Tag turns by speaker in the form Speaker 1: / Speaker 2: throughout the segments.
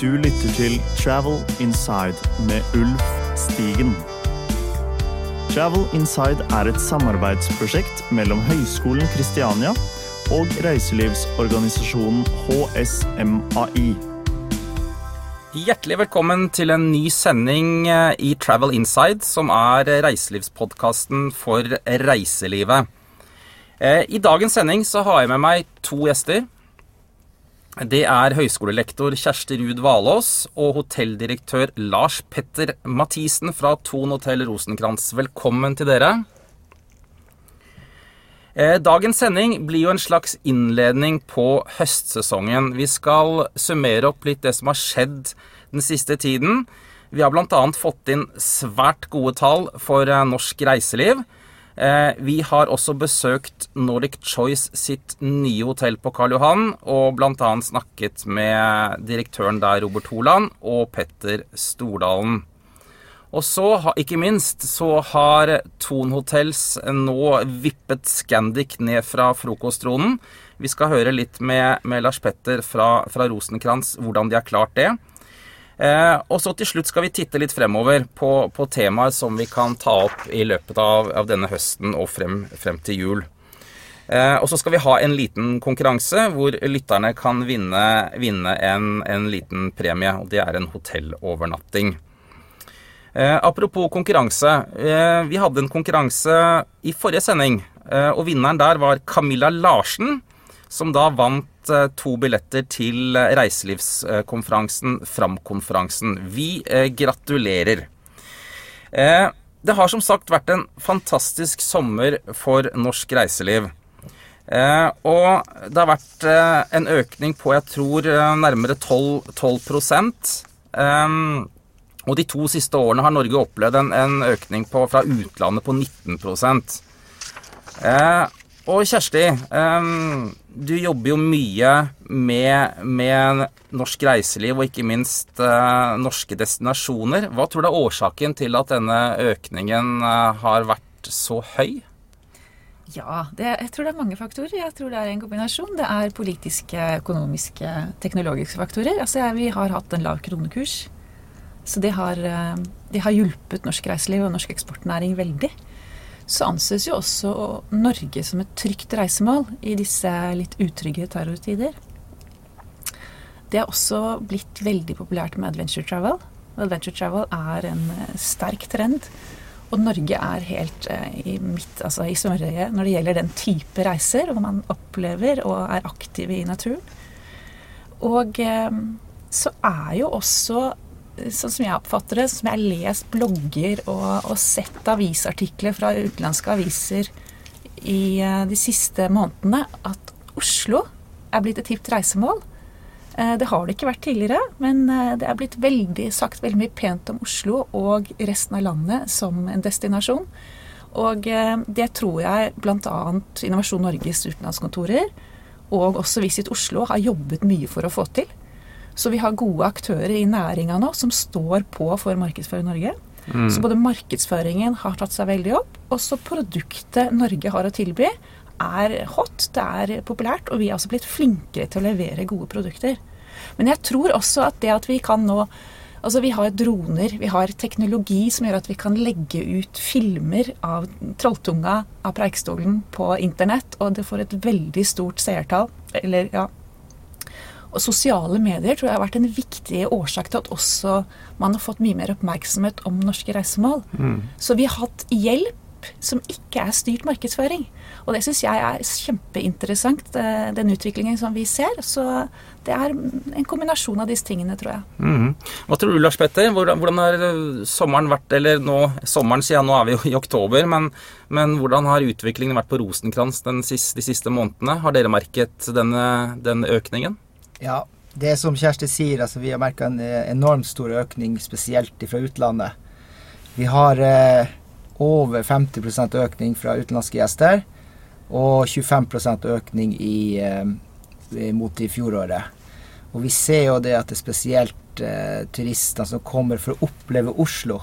Speaker 1: Du lytter til Travel Inside med Ulf Stigen. Travel Inside er et samarbeidsprosjekt mellom Høgskolen Kristiania og reiselivsorganisasjonen HSMAI.
Speaker 2: Hjertelig velkommen til en ny sending eh, i Travel Inside, som er reiselivspodkasten for reiselivet. Eh, I dagens sending så har jeg med meg to gjester. Det er høyskolelektor Kjersti Ruud Valås og hotelldirektør Lars Petter Mathisen fra Thon hotell Rosenkrantz. Velkommen til dere. Eh, dagens sending blir jo en slags innledning på høstsesongen. Vi skal summere opp litt det som har skjedd den siste tiden. Vi har bl.a. fått inn svært gode tall for eh, norsk reiseliv. Eh, vi har også besøkt Nordic Choice sitt nye hotell på Karl Johan, og bl.a. snakket med direktøren der, Robert Holand, og Petter Stordalen. Og så, ikke minst, så har Thon Hotels nå vippet Scandic ned fra frokostronen. Vi skal høre litt med, med Lars Petter fra, fra Rosenkrantz hvordan de har klart det. Eh, og så til slutt skal vi titte litt fremover på, på temaer som vi kan ta opp i løpet av, av denne høsten og frem, frem til jul. Eh, og så skal vi ha en liten konkurranse hvor lytterne kan vinne, vinne en, en, liten premie. og Det er en hotellovernatting. Eh, apropos konkurranse. Eh, vi hadde en konkurranse i forrige sending, eh, og vinneren der var Camilla Larsen, som da vant eh, to billetter til reiselivskonferansen Fram-konferansen. Vi eh, gratulerer. Eh, det har som sagt vært en fantastisk sommer for norsk reiseliv. og det har vært en økning på, jeg tror, nærmere 12, 12 og de to siste årene har Norge opplevd en, en økning på, fra utlandet på 19 eh, Og Kjersti, eh, du jobber jo mye med, med, norsk reiseliv og ikke minst eh, norske destinasjoner. Hva tror du er årsaken til at denne økningen eh, har vært så høy?
Speaker 3: Ja, det, jeg tror det er mange faktorer. Jeg tror det er en kombinasjon. Det er politiske, økonomiske, teknologiske faktorer. Altså, Vi har hatt en lav kronekurs. Så det har, eh, det har, hjulpet norsk reiseliv og norsk eksportnæring veldig. Så anses jo også Norge som et trygt reisemål i disse litt utrygge terrortider. Det er også blitt veldig populært med adventure travel. Adventure travel er en eh, sterk trend. Og Norge er helt eh, i midt, altså i smørøyet når det gjelder den type reiser hvor man opplever og er aktive i naturen. Og så er jo også sånn som jeg oppfatter det, som jeg har lest blogger og, og sett avisartikler fra utenlandske aviser i uh, de siste månedene, at Oslo er blitt et hipt reisemål. Uh, det har det ikke vært tidligere, men uh, det er blitt veldig, sagt veldig mye pent om Oslo og resten av landet som en destinasjon. Og det tror jeg bl.a. Innovasjon Norges utenlandskontorer og også Visit Oslo har jobbet mye for å få til. Så vi har gode aktører i næringa nå som står på for å markedsføre Norge. Mm. Så både markedsføringen har tatt seg veldig opp, og så produktet Norge har å tilby, er hot, det er populært, og vi er altså blitt flinkere til å levere gode produkter. Men jeg tror også at det at vi kan nå Altså Vi har droner, vi har teknologi som gjør at vi kan legge ut filmer av Trolltunga, av Preikestolen, på internett, og det får et veldig stort seertall. Eller ja, og sosiale medier tror jeg har vært en viktig årsak til at også man har fått mye mer oppmerksomhet om norske reisemål. Mm. Så vi har hatt hjelp som ikke er styrt markedsføring. Og det syns jeg er kjempeinteressant, eh, den utviklingen som vi ser. Så det er en kombinasjon av disse tingene, tror jeg.
Speaker 2: Mm. Hva tror du, Lars Petter? Hvordan, har sommeren vært, eller nå Sommeren siden nå er vi jo i oktober, men, men hvordan har utviklingen vært på Rosenkrantz siste, de siste månedene? Har dere merket denne, denne økningen?
Speaker 4: Ja, det er som Kjersti sier, altså vi har merka en eh, enormt stor økning, spesielt fra utlandet. Vi har eh, over 50% økning fra utenlandske gjester, og 25 økning i, eh, mot i fjoråret. Og vi ser jo det at det er spesielt eh, turister som kommer for å oppleve Oslo.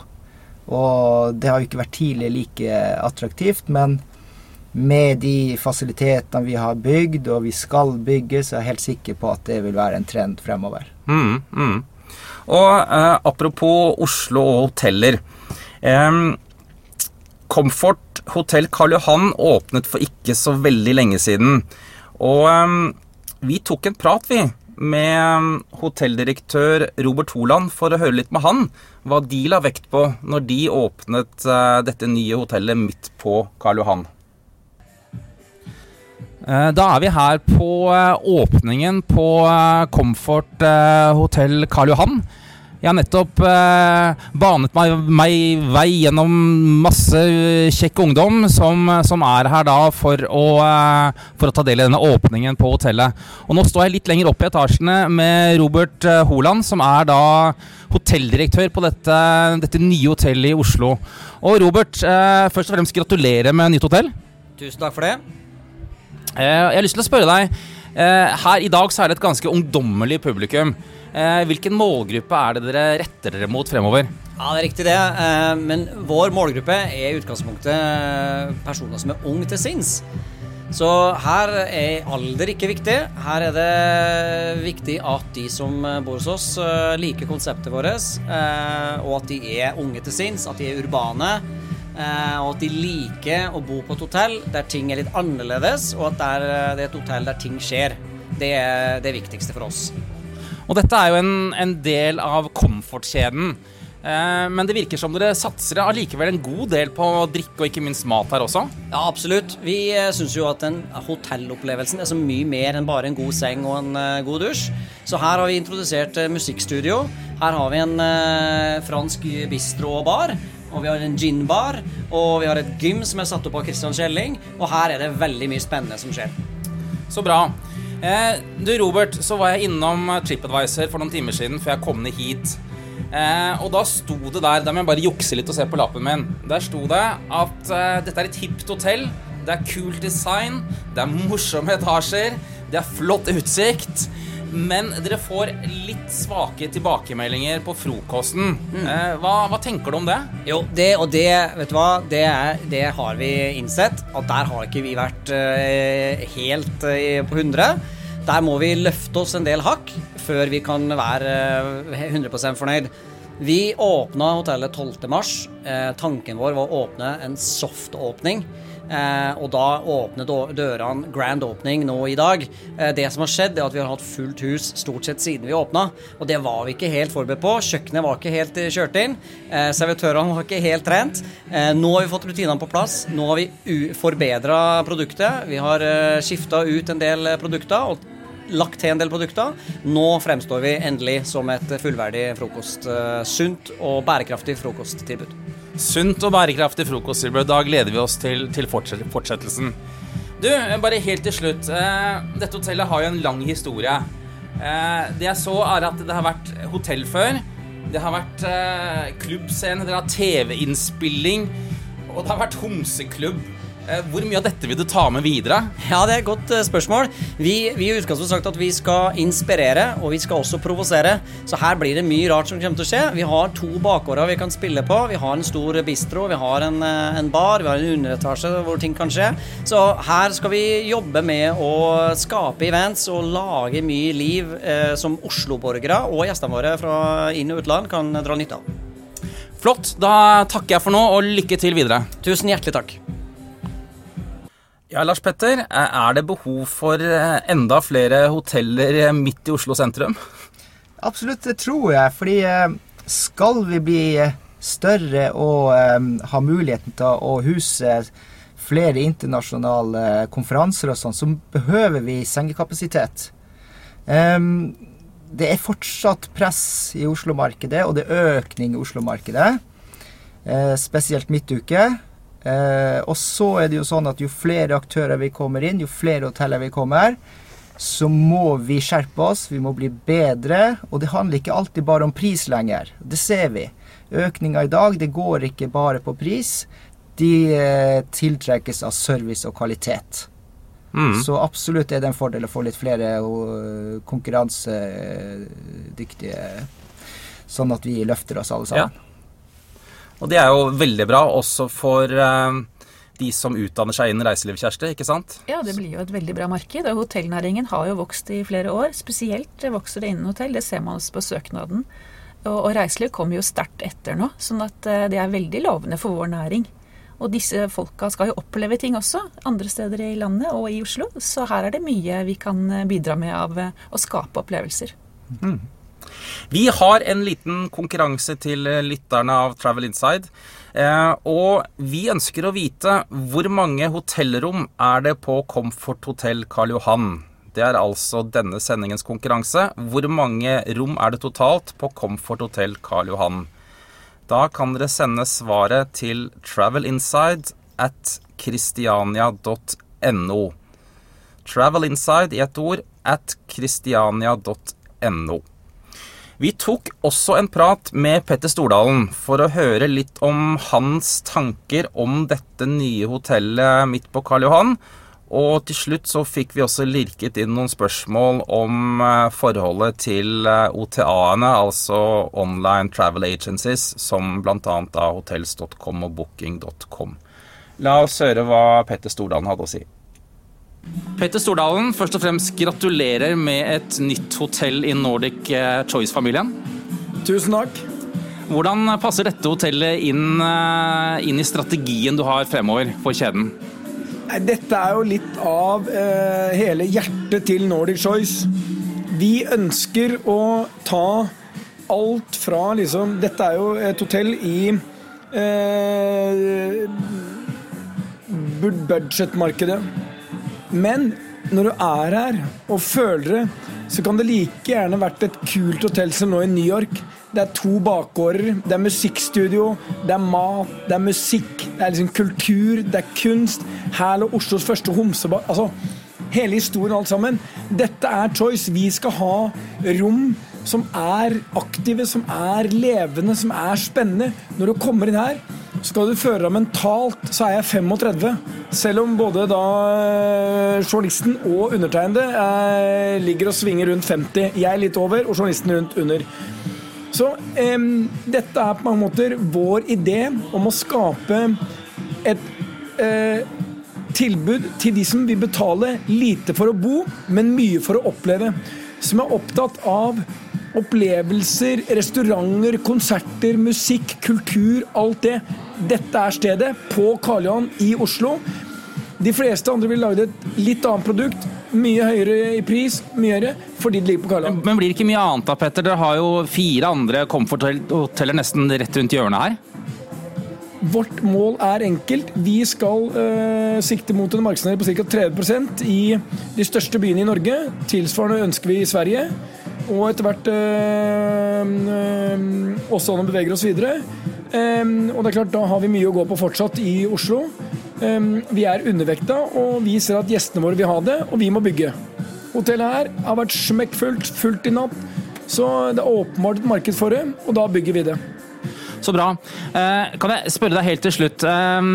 Speaker 4: Og det har jo ikke vært tidligere like attraktivt, men med de fasilitetene vi har bygd og vi skal bygge, så er jeg helt sikker på at det vil være en trend fremover.
Speaker 2: Mm, mm. Og eh, apropos Oslo og hoteller. Eh, Comfort Hotell Karl Johan åpnet for ikke så veldig lenge siden. Og eh, vi tok en prat, vi, med hotelldirektør Robert Holand for å høre litt med han hva de la vekt på når de åpnet eh, dette nye hotellet midt på Karl Johan. Eh, Da er vi her på eh, åpningen på eh, Comfort Hotell Karl Johan. Jeg har nettopp banet meg, meg vei gjennom masse kjekk ungdom som, som er her da for å, for å ta del i denne åpningen på hotellet. Og nå står jeg litt lenger opp i etasjene med Robert Holand, som er da hotelldirektør på dette, dette nye hotellet i Oslo. Og Robert, først og fremst gratulerer med nytt hotell.
Speaker 5: Tusen takk for det.
Speaker 2: Eh, Jeg har lyst til å spørre deg. eh, Her i dag så er det et ganske ungdommelig publikum. Eh, Hvilken målgruppe er det dere retter dere mot fremover?
Speaker 5: Ja, det er riktig det. Men vår målgruppe er i utgangspunktet personer som er unge til sinns. Så her er alder ikke viktig. Her er det viktig at de som bor hos oss, liker konseptet vårt, og at de er unge til sinns, at de er urbane. Eh, Og at de liker å bo på et hotell der ting er litt annerledes, og at det er, det er et hotell der ting skjer. Det er det viktigste for oss.
Speaker 2: Og dette er jo en, en del av komfortkjeden. Eh, Men det virker som dere satser allikevel en god del på drikke og ikke minst mat her også.
Speaker 5: Ja, absolutt. Vi eh, syns jo at den hotellopplevelsen er så mye mer enn bare en god seng og en eh, god dusj. Så her har vi introdusert eh, musikkstudio. Her har vi en eh, fransk bistro og bar. Og vi har en ginbar. Og vi har et gym som er satt opp av Christian Kjelling. Og her er det veldig mye spennende som skjer.
Speaker 2: Så bra. Eh, du Robert, så var jeg innom TripAdvisor for noen timer siden før jeg kom ned hit. Eh, og da sto det der Da må jeg bare jukse litt og se på lappen min. Der sto det at eh, dette er et hipt hotell. Det er kult design. Det er morsomme etasjer. Det er flott utsikt. Men dere får litt svake tilbakemeldinger på frokosten. Eh, hva, hva tenker du om det?
Speaker 5: Jo, det og det, vet du hva, det, er, det har vi innsett. At der har ikke vi vært eh, helt eh, på 100. Der må vi løfte oss en del hakk før vi kan være eh, 100 fornøyd. Vi åpna hotellet 12. mars. Eh, tanken vår var å åpne en soft-åpning. Eh, og da åpner dørene grand opening nå i dag. Eh, det som har skjedd, er at vi har hatt fullt hus stort sett siden vi åpna. Og det var vi ikke helt forberedt på. Kjøkkenet var ikke helt eh, kjørt inn. Eh, servitørene var ikke helt trent. Eh, nå har vi fått rutinene på plass. Nå har vi forbedra produktet. Vi har eh, skifta ut en del eh, produkter. og lagt til en del produkter. Nå fremstår vi endelig som et fullverdig frokost. eh, Sunt og bærekraftig frokosttilbud.
Speaker 2: Sunt og bærekraftig frokosttilbud. Da gleder vi oss til, til fortsettelsen. Du, bare helt til slutt. Eh, dette hotellet har jo en lang historie. Eh, det jeg så, er at det har vært hotell før. Det har vært eh, klubbscene, det har TV-innspilling, og det har vært homseklubb. Eh, hvor mye av dette vil du ta med videre?
Speaker 5: Ja, det er et godt eh, spørsmål. Vi, vi har sagt at vi skal inspirere, og vi skal også provosere. Så her blir det mye rart som kommer til å skje. Vi har to bakgårder vi kan spille på. Vi har en stor bistro, vi har en, eh, en bar, vi har en underetasje hvor ting kan skje. Så her skal vi jobbe med å skape events og lage mye liv eh, som Oslo-borgere og gjestene våre fra inn- og utland kan dra nytte av.
Speaker 2: Flott. Da takker jeg for nå, og lykke til videre.
Speaker 5: Tusen hjertelig takk.
Speaker 2: Ja, Lars Petter, eh, er det behov for eh, enda flere hoteller eh, midt i Oslo sentrum?
Speaker 4: Absolutt, det tror jeg. Fordi skal vi bli større og ha muligheten til å huse flere internasjonale konferanser og sånn, så behøver vi sengekapasitet. Det er fortsatt press i Oslo-markedet, og det er økning i Oslo-markedet. Spesielt midtuke. Eh, og så er det jo sånn at jo flere aktører vi kommer inn, jo flere hoteller vi kommer, så må vi skjerpe oss, vi må bli bedre. Og det handler ikke alltid bare om pris lenger. Det ser vi. Økninga i dag, det går ikke bare på pris. De eh, tiltrekkes av service og kvalitet.
Speaker 2: Mm.
Speaker 4: Så absolutt er det en fordel å få litt flere eh, konkurransedyktige Sånn at vi løfter oss alle sammen.
Speaker 2: Og det er jo veldig bra også for eh, de som utdanner seg innen reiseliv, Kjersti, ikke sant?
Speaker 3: Ja, det blir jo et veldig bra marked. Og hotellnæringen har jo vokst i flere år. Spesielt vokser det innen hotell. Det ser man også på søknaden. Og, og reiseliv kommer jo sterkt etter nå, sånn at eh, det er veldig lovende for vår næring. Og disse folka skal jo oppleve ting også, andre steder i landet og i Oslo. Så her er det mye vi kan eh, bidra med av eh, å skape opplevelser.
Speaker 2: Mm. Vi har en liten konkurranse til lytterne av Travel Inside. Eh, og vi ønsker å vite hvor mange hotellrom er det på Comfort Hotel Karl Johan. Det er altså denne sendingens konkurranse. Hvor mange rom er det totalt på Comfort Hotel Karl Johan? Da kan dere sende svaret til travelinside at christiania.no. Travelinside i ett ord at christiania.no. Vi tok også en prat med Petter Stordalen for å høre litt om hans tanker om dette nye hotellet midt på Karl Johan. Og til slutt så fikk vi også lirket inn noen spørsmål om eh, forholdet til eh, OTA-ene, altså Online Travel Agencies, som bl.a. hotels.com og booking.com. La oss høre hva Petter Stordalen hadde å si. Petter Stordalen, først og fremst gratulerer med et nytt hotell i Nordic eh, Choice-familien.
Speaker 6: Tusen takk.
Speaker 2: Hvordan passer dette hotellet inn, eh, inn, i strategien du har fremover for kjeden?
Speaker 6: Dette er jo litt av eh, hele hjertet til Nordic Choice. Vi ønsker å ta alt fra liksom Dette er jo et hotell i eh, budsjettmarkedet. Men når du er her og føler det, så kan det like gjerne vært et kult hotell som nå i New York. Det er to bakgårder, det er musikkstudio, det er mat, det er musikk, det er liksom kultur, det er kunst. Her lå Oslos første homsebar. Altså, hele historien alt sammen. Dette er Choice. Vi skal ha rom som er aktive, som er levende, som er spennende. Når du kommer inn her, skal du føre deg mentalt, så er jeg 35. Selv om både da eh, journalisten og undertegnede eh, ligger og svinger rundt 50. Jeg litt over, og journalisten rundt under. Så eh, dette er på mange måter vår idé om å skape et eh, tilbud til de som vil betale lite for å bo, men mye for å oppleve. Som er opptatt av Opplevelser, restauranter, konserter, musikk, kultur, alt det. Dette er stedet, på Karl Johan i Oslo. De fleste andre vil lagd et litt annet produkt. Mye høyere i pris, mye høyere, fordi det ligger på Karl Johan.
Speaker 2: Men blir det ikke mye annet da, Petter? Dere har jo fire andre komforthoteller nesten rett rundt hjørnet her.
Speaker 6: Vårt mål er enkelt. Vi skal øh, sikte mot en markedsandel på ca. 30% i de største byene i Norge. Tilsvarende ønsker vi i Sverige og etter hvert øh, øh, også når vi beveger oss videre. Um, og det er klart, Da har vi mye å gå på fortsatt i Oslo. Um, vi er undervekta, og vi ser at gjestene våre vil ha det, og vi må bygge. Hotellet her har vært smekkfullt, fullt i natt. Så det er åpenbart et marked for det, og da bygger vi det.
Speaker 2: Så bra. Eh, kan jeg spørre deg helt til slutt. Eh,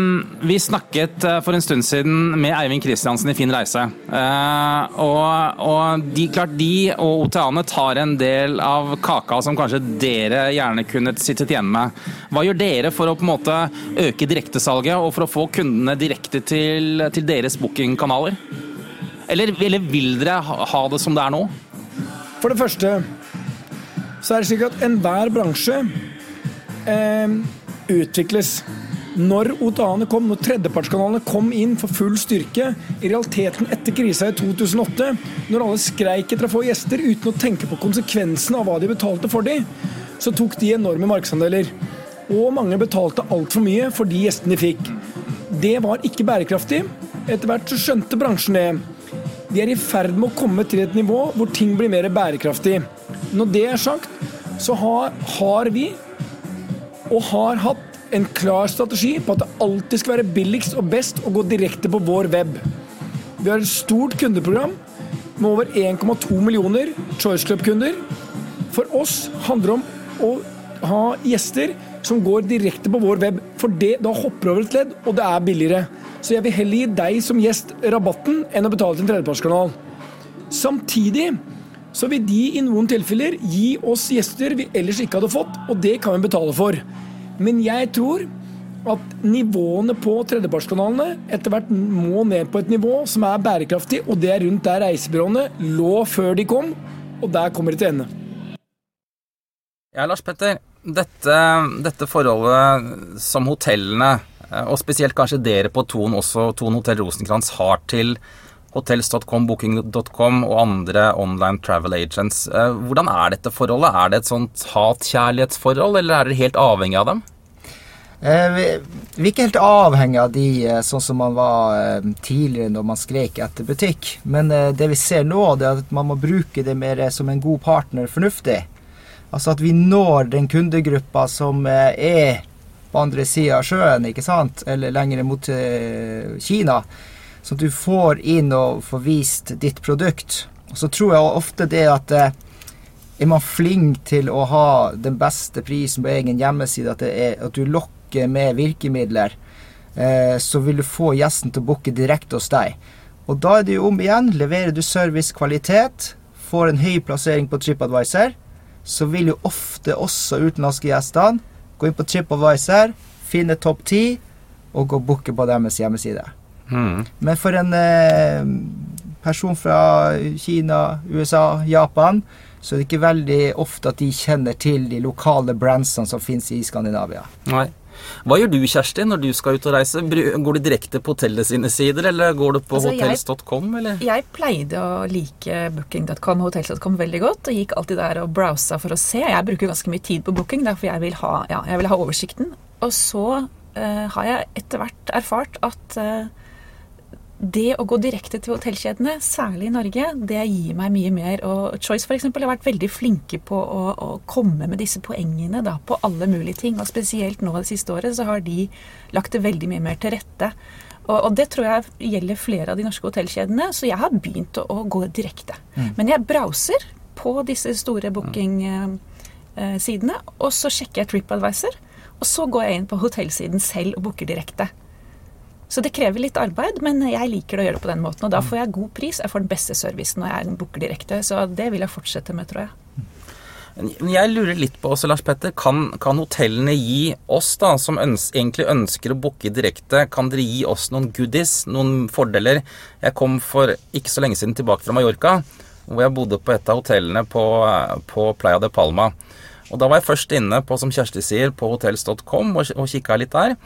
Speaker 2: vi snakket eh, for en stund siden med Eivind Kristiansen i Fin reise. Og, og de, klart de og OTA-ene tar en del av kaka som kanskje dere gjerne kunne sittet igjen med. Hva gjør dere for å på en måte øke direktesalget og for å få kundene direkte til, til deres bookingkanaler? Eller, eller vil dere ha det som det er nå?
Speaker 6: For det første så er det slik at enhver bransje eh, utvikles. Når OTA-ene kom, når tredjepartskanalene kom inn for full styrke, i realiteten etter krisa i 2008, når alle skreik etter å få gjester uten å tenke på konsekvensene av hva de betalte for dem, så tok de enorme markedsandeler. Og mange betalte altfor mye for de gjestene de fikk. Det var ikke bærekraftig. Etter hvert så skjønte bransjen det. De er i ferd med å komme til et nivå hvor ting blir mer bærekraftig. Når det er sagt, så har, har vi og har hatt en klar strategi på at det alltid skal være billigst og best å gå direkte på vår web. Vi har et stort kundeprogram med over 1,2 millioner Choice Club-kunder. For oss handler det om å ha gjester som går direkte på vår web, for det, da hopper over et ledd, og det er billigere. Så jeg vil heller gi deg som gjest rabatten enn å betale til en tredjepartskanal. Samtidig så vil de i noen tilfeller gi oss gjester vi ellers ikke hadde fått, og det kan vi betale for. Men jeg tror at nivåene på tredjepartskanalene etter hvert må ned på et nivå som er bærekraftig, og det er rundt der reisebyråene lå før de kom, og der kommer de til ende.
Speaker 2: Ja, Lars Petter. Dette, dette forholdet som hotellene, eh, og spesielt kanskje dere på Thon også, Thon Hotell Rosenkrantz, har til hotels.com, booking.com og andre online travel agents. Eh, hvordan er dette forholdet? Er det et sånt hat-kjærlighetsforhold, eller er dere helt avhengig av dem?
Speaker 4: Eh, vi, er ikke helt avhengig av de eh, sånn som man var tidligere når man skrek etter butikk. Men det vi ser nå, det er at man må bruke det mer som en god partner fornuftig. Altså at vi når den kundegruppa som er på andre sida av sjøen, ikke sant? eller lenger mot Kina. Så at du får inn og får vist ditt produkt. Og så tror jeg ofte det at eh, er man flink til å ha den beste prisen på egen hjemmeside, at, er, at du lokker med virkemidler, eh, så vil du få gjesten til å booke direkte hos deg. Og da er det jo om igjen. Leverer du service, kvalitet, får en høy plassering på TripAdvisor, så vil jo ofte også utenlandske gjestene gå inn på TripAdvisor, finne topp ti og gå og booke på deres hjemmeside. Mm. Men for en eh, person fra Kina, USA, Japan, så er det ikke veldig ofte at de kjenner til de lokale brandsene som finnes i Skandinavia.
Speaker 2: Nei. Hva gjør du, Kjersti, når du skal ut og reise? Går du direkte på hotellet sine sider, eller går du på altså, hotels.com, eller?
Speaker 3: Jeg pleide å like booking.com og hotels.com veldig godt, og gikk alltid der og browsa for å se. Jeg bruker ganske mye tid på booking, derfor jeg vil ha, ja, jeg vil ha oversikten. Og så uh, har jeg etter hvert erfart at uh, det å gå direkte til hotellkjedene, særlig i Norge, det gir meg mye mer. Og Choice f.eks. har vært veldig flinke på å, å, komme med disse poengene da, på alle mulige ting. Og spesielt nå det siste året så har de lagt det veldig mye mer til rette. Og, og det tror jeg gjelder flere av de norske hotellkjedene, så jeg har begynt å, å gå direkte. Mm. Men jeg browser på disse store booking-sidene, og så sjekker jeg TripAdvisor. Og så går jeg inn på hotellsiden selv og booker direkte. Så det krever litt arbeid, men jeg liker å gjøre det på den måten. Og da får jeg god pris, jeg får den beste servicen når jeg booker direkte. Så det vil jeg fortsette med, tror jeg.
Speaker 2: Jeg lurer litt på også, Lars Petter. Kan, kan hotellene gi oss, da, som øns egentlig ønsker å booke direkte, kan dere gi oss noen goodies, noen fordeler? Jeg kom for ikke så lenge siden tilbake fra Mallorca, hvor jeg bodde på et av hotellene på, på Playa de Palma. Og Da var jeg først inne på som Kjersti sier, på hotels.com og, og kikka litt der.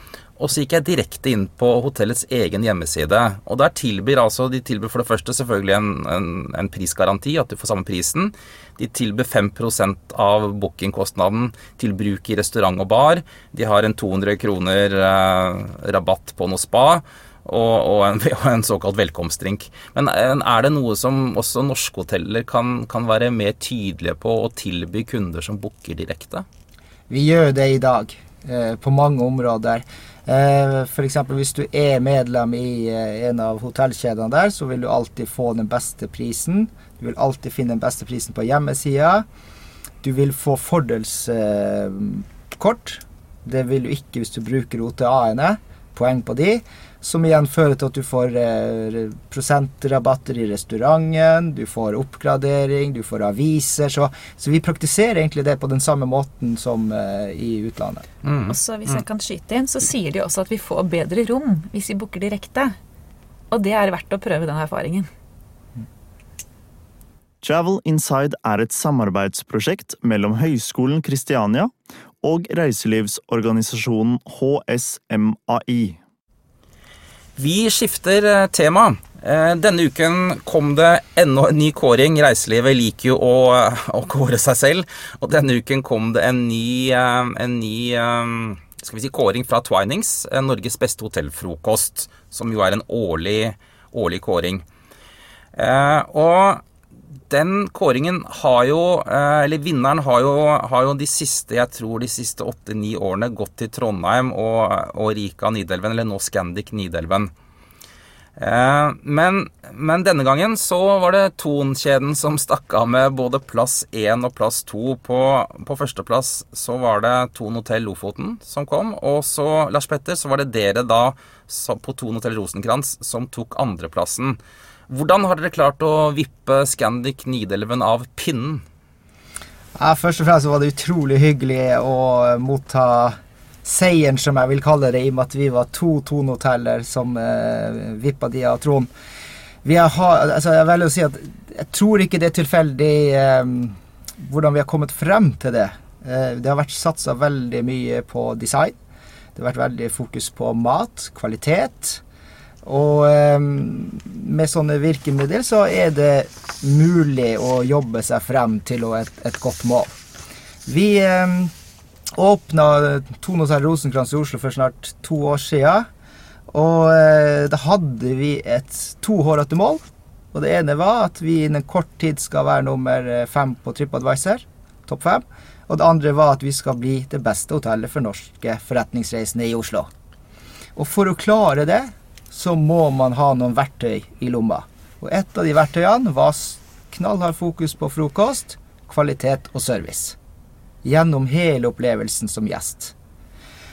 Speaker 2: Og så gikk jeg direkte inn på hotellets egen hjemmeside. Og der tilbyr altså De tilbyr for det første selvfølgelig en, en, en prisgaranti, at du får samme prisen. De tilbyr 5% av bookingkostnaden til bruk i restaurant og bar. De har en 200 kroner eh, rabatt på noe spa. Og, og, en, og, en, såkalt velkomstdrink. Men eh, er det noe som også norske hoteller kan, kan være mer tydelige på å tilby kunder som booker direkte?
Speaker 4: Vi gjør det i dag, eh, på mange områder. Eh, F.eks. hvis du er medlem i en av hotellkjedene der, så vil du alltid få den beste prisen. Du vil alltid finne den beste prisen på hjemmesida. Du vil få fordelskort. Det vil du ikke hvis du bruker OTA-ene. Poeng på de. Som igjen fører til at du får eh, prosentrabatter i restauranten, du får oppgradering, du får aviser. Så, så, vi praktiserer egentlig det på den samme måten som eh, i utlandet.
Speaker 3: Mm. Også hvis jeg mm. kan skyte inn, så sier de også at vi får bedre rom hvis vi booker direkte. Og det er verdt å prøve den erfaringen.
Speaker 1: Travel Inside er et samarbeidsprosjekt mellom Høgskolen Kristiania og reiselivsorganisasjonen HSMAI.
Speaker 2: Vi skifter eh, tema. Eh, denne uken kom det enda en ny kåring. Reiselivet liker jo å, å, kåre seg selv. Og denne uken kom det en ny, eh, en ny skal vi si, kåring fra Twinings. Norges beste hotellfrokost. Som jo er en årlig, årlig kåring. Og den kåringen har jo eh, Eller vinneren har jo, har jo de siste jeg tror de siste åtte-ni årene gått til Trondheim og, og Rika Nidelven, eller nå Scandic Nidelven. Eh, men, men, denne gangen så var det Ton-kjeden som stakk av med både plass én og plass to. På, på førsteplass så var det Ton hotell Lofoten som kom. Og så, Lars Petter, så var det dere da på Ton hotell Rosenkrantz som tok andreplassen. Hvordan har dere klart å vippe Scandic Nidelven av pinnen?
Speaker 4: Ja, først og fremst var det utrolig hyggelig å motta seieren, som jeg vil kalle det, i og med at vi var to Tone-hoteller som eh, vippa de av tronen. Altså jeg velger å si at jeg tror ikke det er tilfeldig eh, hvordan vi har kommet frem til det. Eh, det har vært satsa veldig mye på design. Det har vært veldig fokus på mat, kvalitet. Og um, med sånne virkemidler så er det mulig å jobbe seg frem til et, et godt mål. Vi um, åpna Tone Hotell Rosenkrantz i Oslo for snart to år siden. Og eh, da hadde vi et to hårete mål. Og det ene var at vi innen kort tid skal være nummer eh, fem på TripAdvisor. Topp fem. Og det andre var at vi skal bli det beste hotellet for norske forretningsreisende i Oslo. Og for å klare det, så må man ha noen verktøy i lomma. Og et av de verktøyene var knallhard fokus på frokost, kvalitet og service gjennom hele opplevelsen som gjest.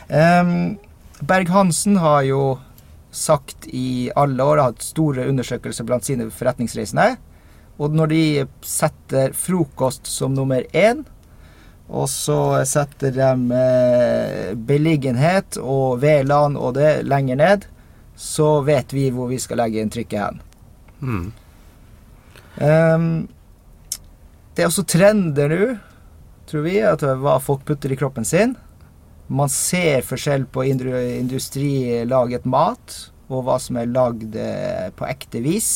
Speaker 4: Um, Berg-Hansen har jo sagt i alle år, har hatt store undersøkelser blant sine forretningsreisende. Og når de setter frokost som nummer én, og så setter de eh, beliggenhet og VLAN og det lenger ned, så vet vi hvor vi skal legge inn trykket hen. Mm. Um, det er også trender nå tror vi, at hva folk putter i kroppen sin. Man ser forskjell på industrilaget mat og hva som er lagd eh, på ekte vis.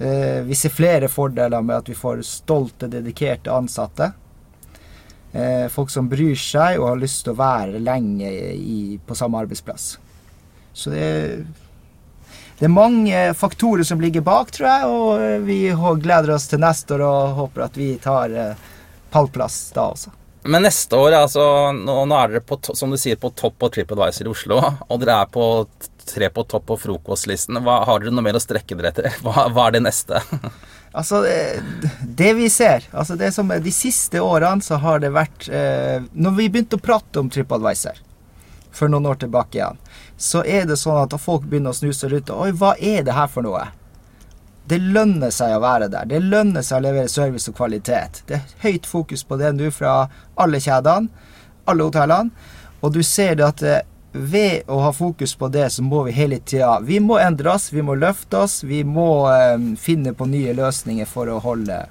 Speaker 4: Eh, vi ser flere fordeler med at vi får stolte, dedikerte ansatte. Eh, folk som bryr seg og har lyst til å være lenge i, på samme arbeidsplass. Så det, det er mange faktorer som ligger bak, tror jeg, og vi gleder oss til neste år og håper at vi tar pallplass da også.
Speaker 2: Men neste år, altså, nå, nå er dere på, som du sier, på topp på TripAdvisor i Oslo, og dere er på tre på topp på frokostlisten. Hva, har dere noe mer å strekke dere etter? Hva, hva er det neste?
Speaker 4: altså, det, det, vi ser altså det som De siste årene så har det vært eh, Når vi begynte å prate om TripAdvisor for noen år tilbake igjen, så er det sånn at folk begynner å snuse rundt Oi, hva er det her for noe? Det lønner seg å være der. Det lønner seg å levere service og kvalitet. Det er høyt fokus på det nå fra alle kjedene, alle hotellene. Og du ser det at eh, ved å ha fokus på det, så må vi hele tida Vi må endre oss, vi må løfte oss, vi må um, finne på nye løsninger for å holde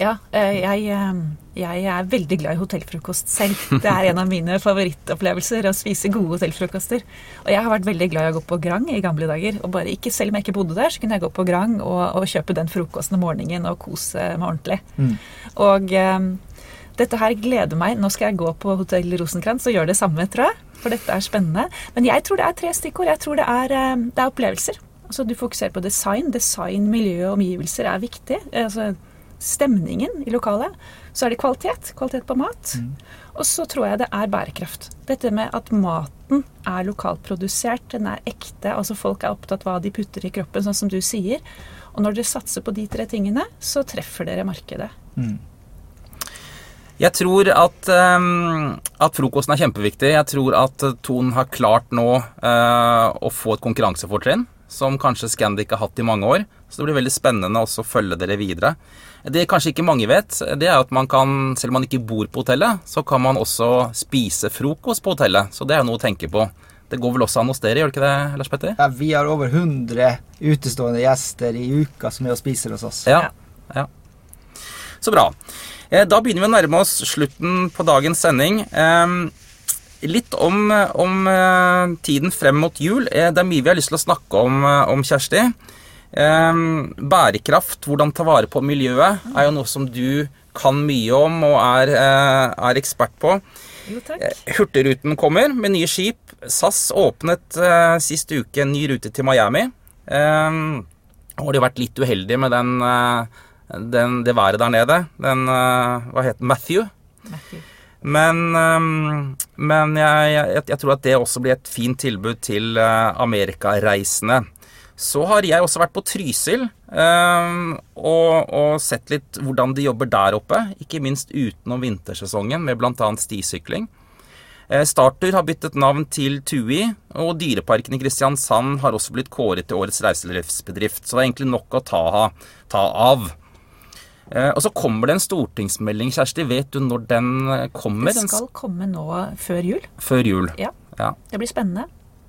Speaker 3: ja, eh, jeg, eh, jeg, er veldig glad i hotellfrokost selv. Det er en av mine favorittopplevelser å spise gode hotellfrokoster. Og jeg har vært veldig glad i å gå på Grang i gamle dager. Og bare ikke Selv om jeg ikke bodde der, så kunne jeg gå på Grang og, og kjøpe den frokosten om morgenen og kose meg ordentlig. Mm. Og um, dette her gleder meg. Nå skal jeg gå på Hotell Rosenkrantz og gjøre det samme, tror jeg. For dette er spennende. Men jeg tror det er tre stikkord. Jeg tror det er, det er opplevelser. Altså Du fokuserer på design. Design, miljø og omgivelser er viktig. Altså stemningen i lokalet. Så er det kvalitet. Kvalitet på mat. Mm. Og så tror jeg det er bærekraft. Dette med at maten er lokalprodusert, den er ekte. Altså folk er opptatt av hva de putter i kroppen, sånn som du sier. Og når dere satser på de tre tingene, så treffer dere markedet. Mm.
Speaker 2: Jeg tror at, um, at, frokosten er kjempeviktig. Jeg tror at Ton har klart nå uh, å få et konkurransefortrinn som kanskje Scandic har hatt i mange år. Så det blir veldig spennende også å følge dere videre. Det kanskje ikke mange vet, det er at man kan, selv om man ikke bor på hotellet, så kan man også spise frokost på hotellet. Så det er noe å tenke på. Det går vel også an hos dere, gjør det ikke det, Lars Petter?
Speaker 4: Ja, vi har over 100 utestående gjester i uka som er og spiser hos oss.
Speaker 2: Ja, ja. Så bra. Eh, da begynner vi å nærme oss slutten på dagens sending. Ehm, litt om, om eh, tiden frem mot jul. Eh, det er mye vi har lyst til å snakke om, om Kjersti. Um, bærekraft, hvordan ta vare på miljøet, er jo noe som du kan mye om og er, uh, er ekspert på.
Speaker 3: Jo, takk.
Speaker 2: Uh, Hurtigruten kommer med nye skip. SAS åpnet eh, sist uke en ny rute til Miami. Eh, har de vært litt uheldige med den, den, det været der nede. Den Hva het den? Matthew. Matthew. Men, um, men jeg, jeg, jeg, tror at det også blir et fint tilbud til amerikareisende. Så har jeg også vært på Trysil um, og, og, sett litt hvordan de jobber der oppe. Ikke minst utenom vintersesongen med bl.a. stisykling. Eh, Startur har byttet navn til TUI, og Dyreparken i Kristiansand har også blitt kåret til årets reiselivsbedrift. Så det er egentlig nok å ta, ta av. Eh, og så kommer det en stortingsmelding, Kjersti. Vet du når den kommer?
Speaker 3: Det skal komme nå før jul.
Speaker 2: Før jul.
Speaker 3: Ja.
Speaker 2: Ja.
Speaker 3: Det blir spennende.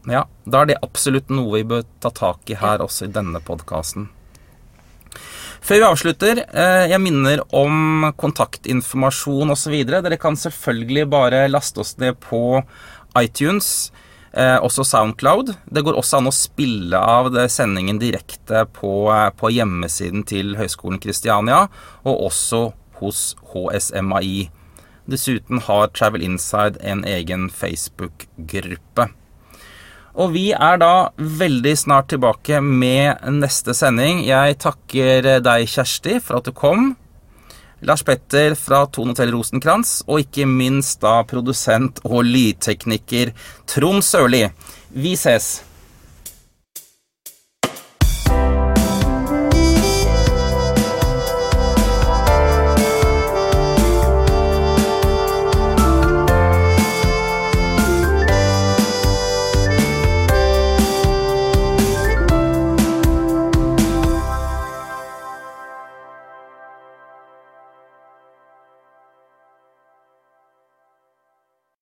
Speaker 2: Ja. Da er det absolutt noe vi bør ta tak i her også i denne podkasten. Før vi avslutter, eh, jeg minner om kontaktinformasjon osv. Dere kan selvfølgelig bare laste oss ned på iTunes, eh, også Soundcloud. Det går også an å spille av sendingen direkte på, eh, på hjemmesiden til Høgskolen Kristiania, og også hos HSMAI. Dessuten har Travel Inside en egen Facebook-gruppe. Og vi er da veldig snart tilbake med neste sending. Jeg takker deg, Kjersti, for at du kom. Lars Petter fra Tone Hotell Rosenkrantz, og ikke minst da produsent og lydtekniker Trond Sørli. Vi ses!